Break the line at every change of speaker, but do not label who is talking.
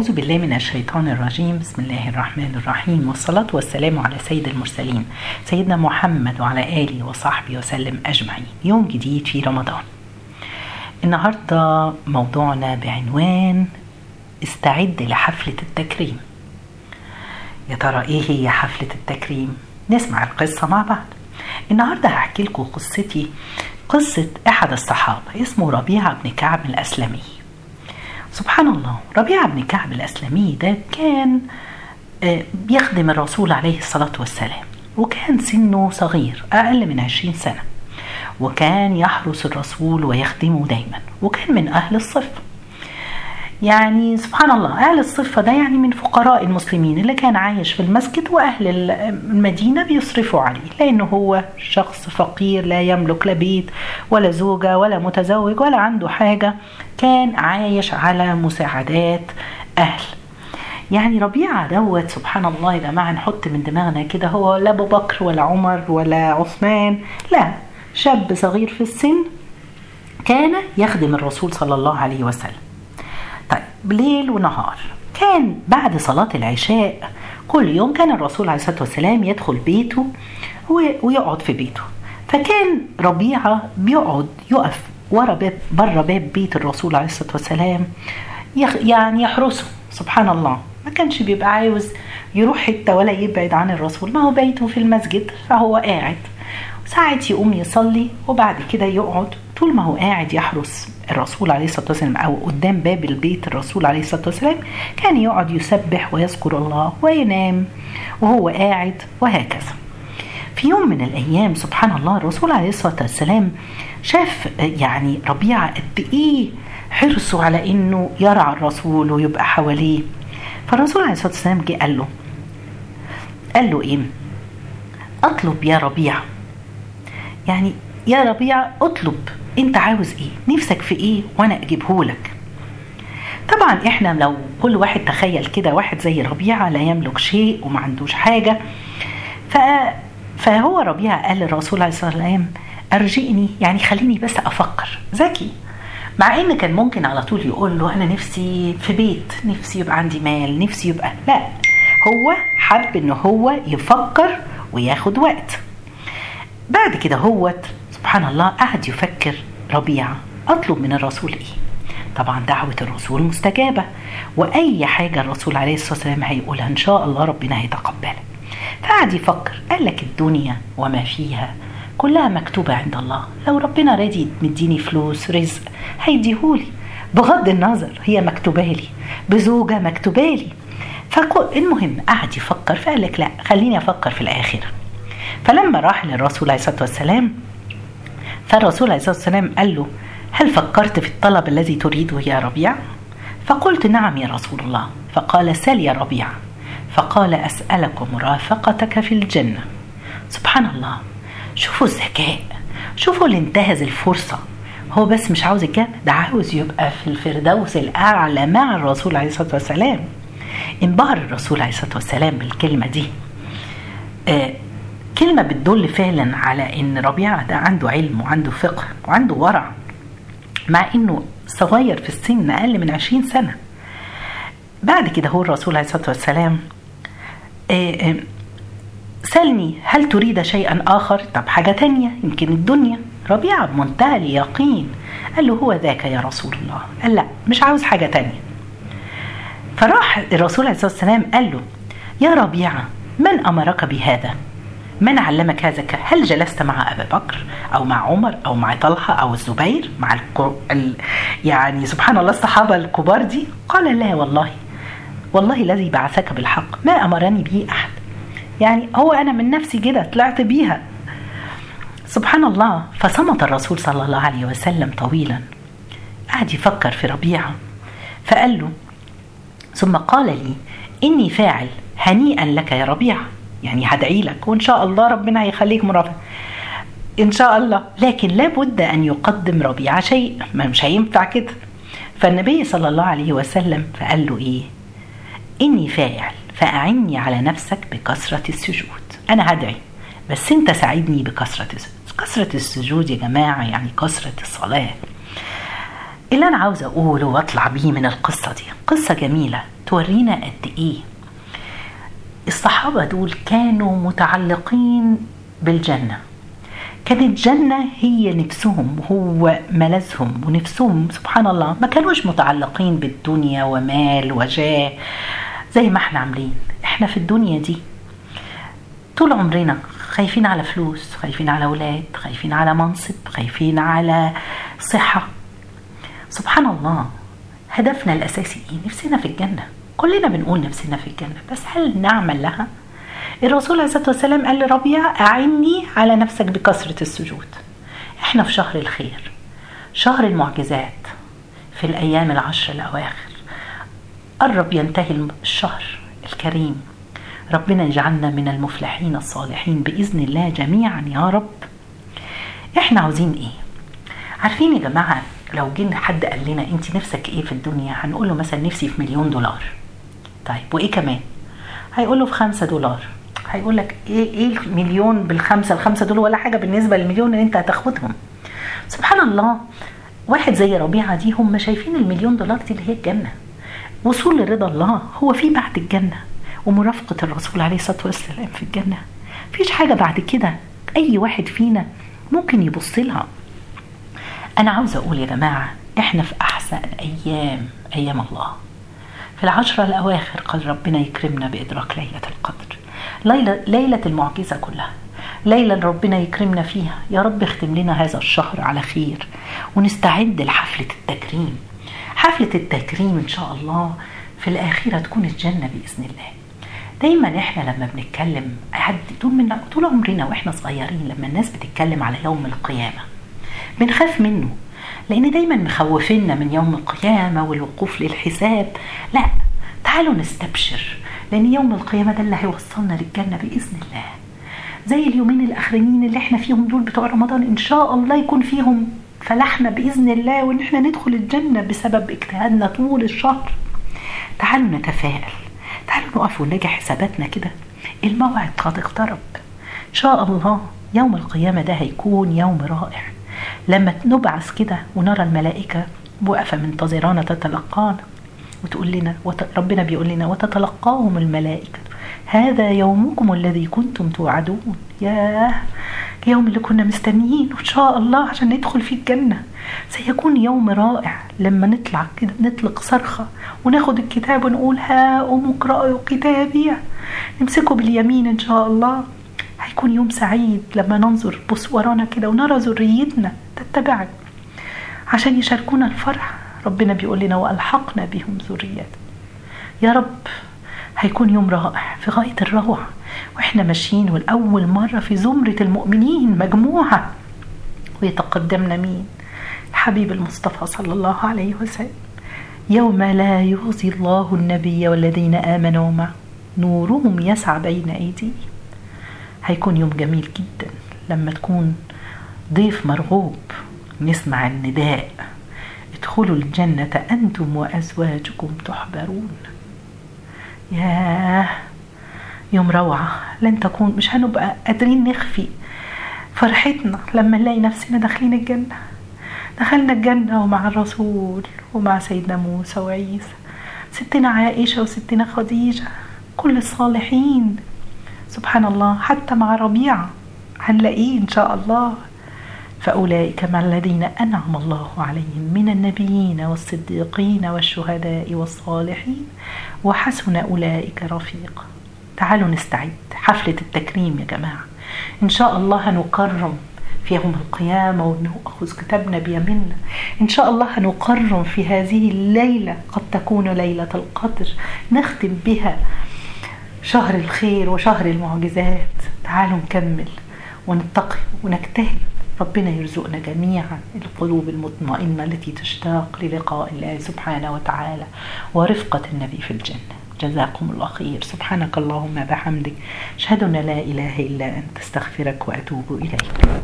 أعوذ بالله من الشيطان الرجيم. بسم الله الرحمن الرحيم. والصلاة والسلام على سيد المرسلين سيدنا محمد وعلى آله وصحبه وسلم أجمعين. يوم جديد في رمضان. النهاردة موضوعنا بعنوان استعد لحفلة التكريم. يا ترى إيه هي حفلة التكريم؟ نسمع القصة مع بعض. النهاردة هحكي لكم قصتي قصة أحد الصحابة اسمه ربيعة بن كعب الأسلمي. سبحان الله ربيعة بن كعب الأسلمي ده كان بيخدم الرسول عليه الصلاة والسلام وكان سنه صغير أقل من عشرين سنة وكان يحرس الرسول ويخدمه دايما وكان من أهل الصفة يعني سبحان الله أهل الصفة ده يعني من فقراء المسلمين اللي كان عايش في المسجد وأهل المدينة بيصرفوا عليه لأنه هو شخص فقير لا يملك لا بيت ولا زوجة ولا متزوج ولا عنده حاجة كان عايش على مساعدات أهل. يعني ربيعة دوت سبحان الله يا جماعة نحط من دماغنا كده هو لا أبو بكر ولا عمر ولا عثمان لا شاب صغير في السن كان يخدم الرسول صلى الله عليه وسلم. طيب ليل ونهار. كان بعد صلاة العشاء كل يوم كان الرسول عليه الصلاة والسلام يدخل بيته ويقعد في بيته. فكان ربيعة بيقعد يقف ورا باب بره باب بيت الرسول عليه الصلاة والسلام يعني يحرسه. سبحان الله. ما كانش بيبقى عاوز يروح حتة ولا يبعد عن الرسول. ما هو بيته في المسجد فهو قاعد. ساعات يقوم يصلي وبعد كده يقعد طول ما هو قاعد يحرس الرسول عليه الصلاة والسلام أو قدام باب البيت الرسول عليه الصلاة والسلام كان يقعد يسبح ويذكر الله وينام وهو قاعد وهكذا. في يوم من الأيام سبحان الله الرسول عليه الصلاة والسلام شاف يعني ربيعه قد إيه حرصه على إنه يرعى الرسول ويبقى حواليه. فالرسول عليه الصلاة والسلام جه قال له قال له إيه؟ أطلب يا ربيعه يعني يا ربيع اطلب. انت عاوز إيه؟ نفسك في إيه؟ وأنا اجيبه لك. طبعا إحنا لو كل واحد تخيل كده واحد زي ربيعه لا يملك شيء وما عندوش حاجة. ف فهو ربيعه قال للرسول عليه الصلاة والسلام أرجئني يعني خليني بس أفكر. ذكي. مع إن كان ممكن على طول يقول له أنا نفسي في بيت نفسي يبقى عندي مال نفسي يبقى لا. هو حب إن هو يفكر وياخد وقت. بعد كده هوت سبحان الله قعد يفكر ربيعة أطلب من الرسول إيه؟ طبعا دعوة الرسول مستجابة وأي حاجة الرسول عليه الصلاة والسلام هيقولها إن شاء الله ربنا هيتقبلها. فقعد يفكر قال لك الدنيا وما فيها كلها مكتوبة عند الله. لو ربنا راضي مديني فلوس رزق هيديهولي. بغض النظر هي مكتوبة لي. بزوجة مكتوبة لي. فالمهم قعد يفكر فقال لك لا خليني أفكر في الآخرة. فلما راح للرسول عليه الصلاة والسلام فالرسول عليه الصلاة والسلام قال له هل فكرت في الطلب الذي تريده يا ربيع؟ فقلت نعم يا رسول الله. فقال سل يا ربيع. فقال أسألك مرافقتك في الجنة. سبحان الله. شوفوا الذكاء. شوفوا اللي انتهز الفرصة. هو بس مش عاوز الجنة ده عاوز يبقى في الفردوس الأعلى مع الرسول عليه الصلاة والسلام. انبهر الرسول عليه الصلاة والسلام بالكلمة دي. آه كلمة بتدل فعلا على إن ربيعة ده عنده علم وعنده فقه وعنده ورع مع إنه صغير في السن أقل من عشرين سنة. بعد كده هو الرسول عليه الصلاة والسلام سلني هل تريد شيئا آخر؟ طب حاجة تانية يمكن الدنيا. ربيعة بمنتهى اليقين قال له هو ذاك يا رسول الله؟ قال لا مش عاوز حاجة تانية. فراح الرسول عليه الصلاة والسلام قال له يا ربيعة من أمرك بهذا؟ من علمك هذا هل جلست مع أبي بكر أو مع عمر أو مع طلحة أو الزبير مع الكو... ال... يعني سبحان الله الصحابة الكبار دي؟ قال لا والله. والله الذي بعثك بالحق. ما أمرني به أحد. يعني هو أنا من نفسي كده طلعت بيها. سبحان الله. فصمت الرسول صلى الله عليه وسلم طويلا. قعد يفكر في ربيعة. فقال له ثم قال لي إني فاعل هنيئا لك يا ربيعة. يعني هدعي لك. وإن شاء الله ربنا هيخليك مرافق. إن شاء الله. لكن لابد أن يقدم ربيعة شيء. ما مش هينفع كده. فالنبي صلى الله عليه وسلم فقال له إيه؟ إني فاعل. فأعني على نفسك بكثرة السجود. أنا هدعي. بس أنت ساعدني بكثرة السجود كثرة السجود يا جماعة يعني كثرة الصلاة. اللي أنا عاوزة أقوله وأطلع بيه من القصة دي. قصة جميلة. تورينا قد إيه الصحابة دول كانوا متعلقين بالجنة. كانت جنة هي نفسهم وهو ملذهم ونفسهم سبحان الله ما كانوش متعلقين بالدنيا ومال وجاه زي ما إحنا عاملين. إحنا في الدنيا دي طول عمرنا خايفين على فلوس خايفين على أولاد خايفين على منصب خايفين على صحة. سبحان الله هدفنا الأساسي إيه؟ نفسنا في الجنة. كلنا بنقول نفسنا في الجنة بس هل نعمل لها؟ الرسول عليه الصلاة والسلام قال لربيع أعني على نفسك بكثرة السجود. إحنا في شهر الخير شهر المعجزات في الأيام العشر الأواخر. قرب ينتهي الشهر الكريم. ربنا يجعلنا من المفلحين الصالحين بإذن الله جميعا يا رب. إحنا عاوزين إيه؟ عارفين يا جماعة لو جينا حد قال لنا أنت نفسك إيه في الدنيا هنقول له مثلا نفسي في مليون دولار. طيب وإيه كمان؟ هيقول له في خمسة دولار. هيقول لك إيه إيه المليون بالخمسة؟ الخمسة دول ولا حاجة بالنسبة للمليون اللي أنت هتاخدهم. سبحان الله واحد زي ربيعة دي هم شايفين المليون دولار دي اللي هي الجنة. وصول لرضا الله هو في بعد الجنة ومرافقة الرسول عليه الصلاة والسلام في الجنة. مفيش حاجة بعد كده أي واحد فينا ممكن يبص لها. أنا عاوزه أقول يا جماعة إحنا في أحسن أيام أيام الله. في العشرة الأواخر قد ربنا يكرمنا بإدراك ليلة القدر. ليلة, ليلة المعجزة كلها. ليلة ربنا يكرمنا فيها. يا رب اختم لنا هذا الشهر على خير ونستعد لحفلة التكريم. حفلة التكريم إن شاء الله في الآخرة تكون الجنة بإذن الله. دايما إحنا لما بنتكلم حد طول من طول عمرنا وإحنا صغيرين لما الناس بتتكلم على يوم القيامة بنخاف منه. لأن دايما مخوفينا من يوم القيامة والوقوف للحساب. لا تعالوا نستبشر لأن يوم القيامة ده اللي هيوصلنا للجنة بإذن الله. زي اليومين الأخرين اللي إحنا فيهم دول بتوع رمضان إن شاء الله يكون فيهم فلحنا بإذن الله وان إحنا ندخل الجنة بسبب اجتهادنا طول الشهر. تعالوا نتفائل تعالوا نقف ونراجع حساباتنا كده. الموعد قد اقترب. إن شاء الله يوم القيامة ده هيكون يوم رائع. لما نبعث كده ونرى الملائكة واقفة منتظرانا تتلقانا وتقول لنا وت... ربنا بيقول لنا وتتلقاهم الملائكة. هذا يومكم الذي كنتم توعدون. ياه اليوم اللي كنا مستنيين وإن شاء الله عشان ندخل فيه الجنة. سيكون يوم رائع لما نطلع كده نطلق صرخة وناخد الكتاب ونقول ها أم اقرأوا كتابي. نمسكه باليمين إن شاء الله. هيكون يوم سعيد لما ننظر بص ورانا كده ونرى ذريتنا. تتبعنا عشان يشاركونا الفرح ربنا بيقول لنا وألحقنا بهم ذريات يا رب هيكون يوم رائع في غاية الروعة وإحنا ماشيين والأول مرة في زمرة المؤمنين مجموعة. ويتقدمنا مين؟ الحبيب المصطفى صلى الله عليه وسلم. يوم لا يخزي الله النبي والذين آمنوا معه نورهم يسعى بين أيديهم. هيكون يوم جميل جدا لما تكون ضيف مرغوب. نسمع النداء. ادخلوا الجنة أنتم وأزواجكم تحبرون. ياه يوم روعة. لن تكون مش هنبقى قادرين نخفي فرحتنا لما نلاقي نفسنا داخلين الجنة. دخلنا الجنة ومع الرسول ومع سيدنا موسى وعيسى. ستنا عائشة وستنا خديجة. كل الصالحين. سبحان الله حتى مع ربيعة هنلاقيه إن شاء الله. فأولئك مع الذين أنعم الله عليهم من النبيين والصديقين والشهداء والصالحين. وحسن أولئك رفيقا تعالوا نستعد. حفلة التكريم يا جماعة. إن شاء الله هنكرم في يوم القيامة ونأخذ كتابنا بيميننا. إن شاء الله هنكرم في هذه الليلة قد تكون ليلة القدر نختم بها شهر الخير وشهر المعجزات. تعالوا نكمل ونتقي ونجتهد ربنا يرزقنا جميعا القلوب المطمئنة التي تشتاق للقاء الله سبحانه وتعالى ورفقة النبي في الجنة. جزاكم الله خير. سبحانك اللهم بحمدك. أشهد أن لا إله إلا أنت. أستغفرك وأتوب إليك.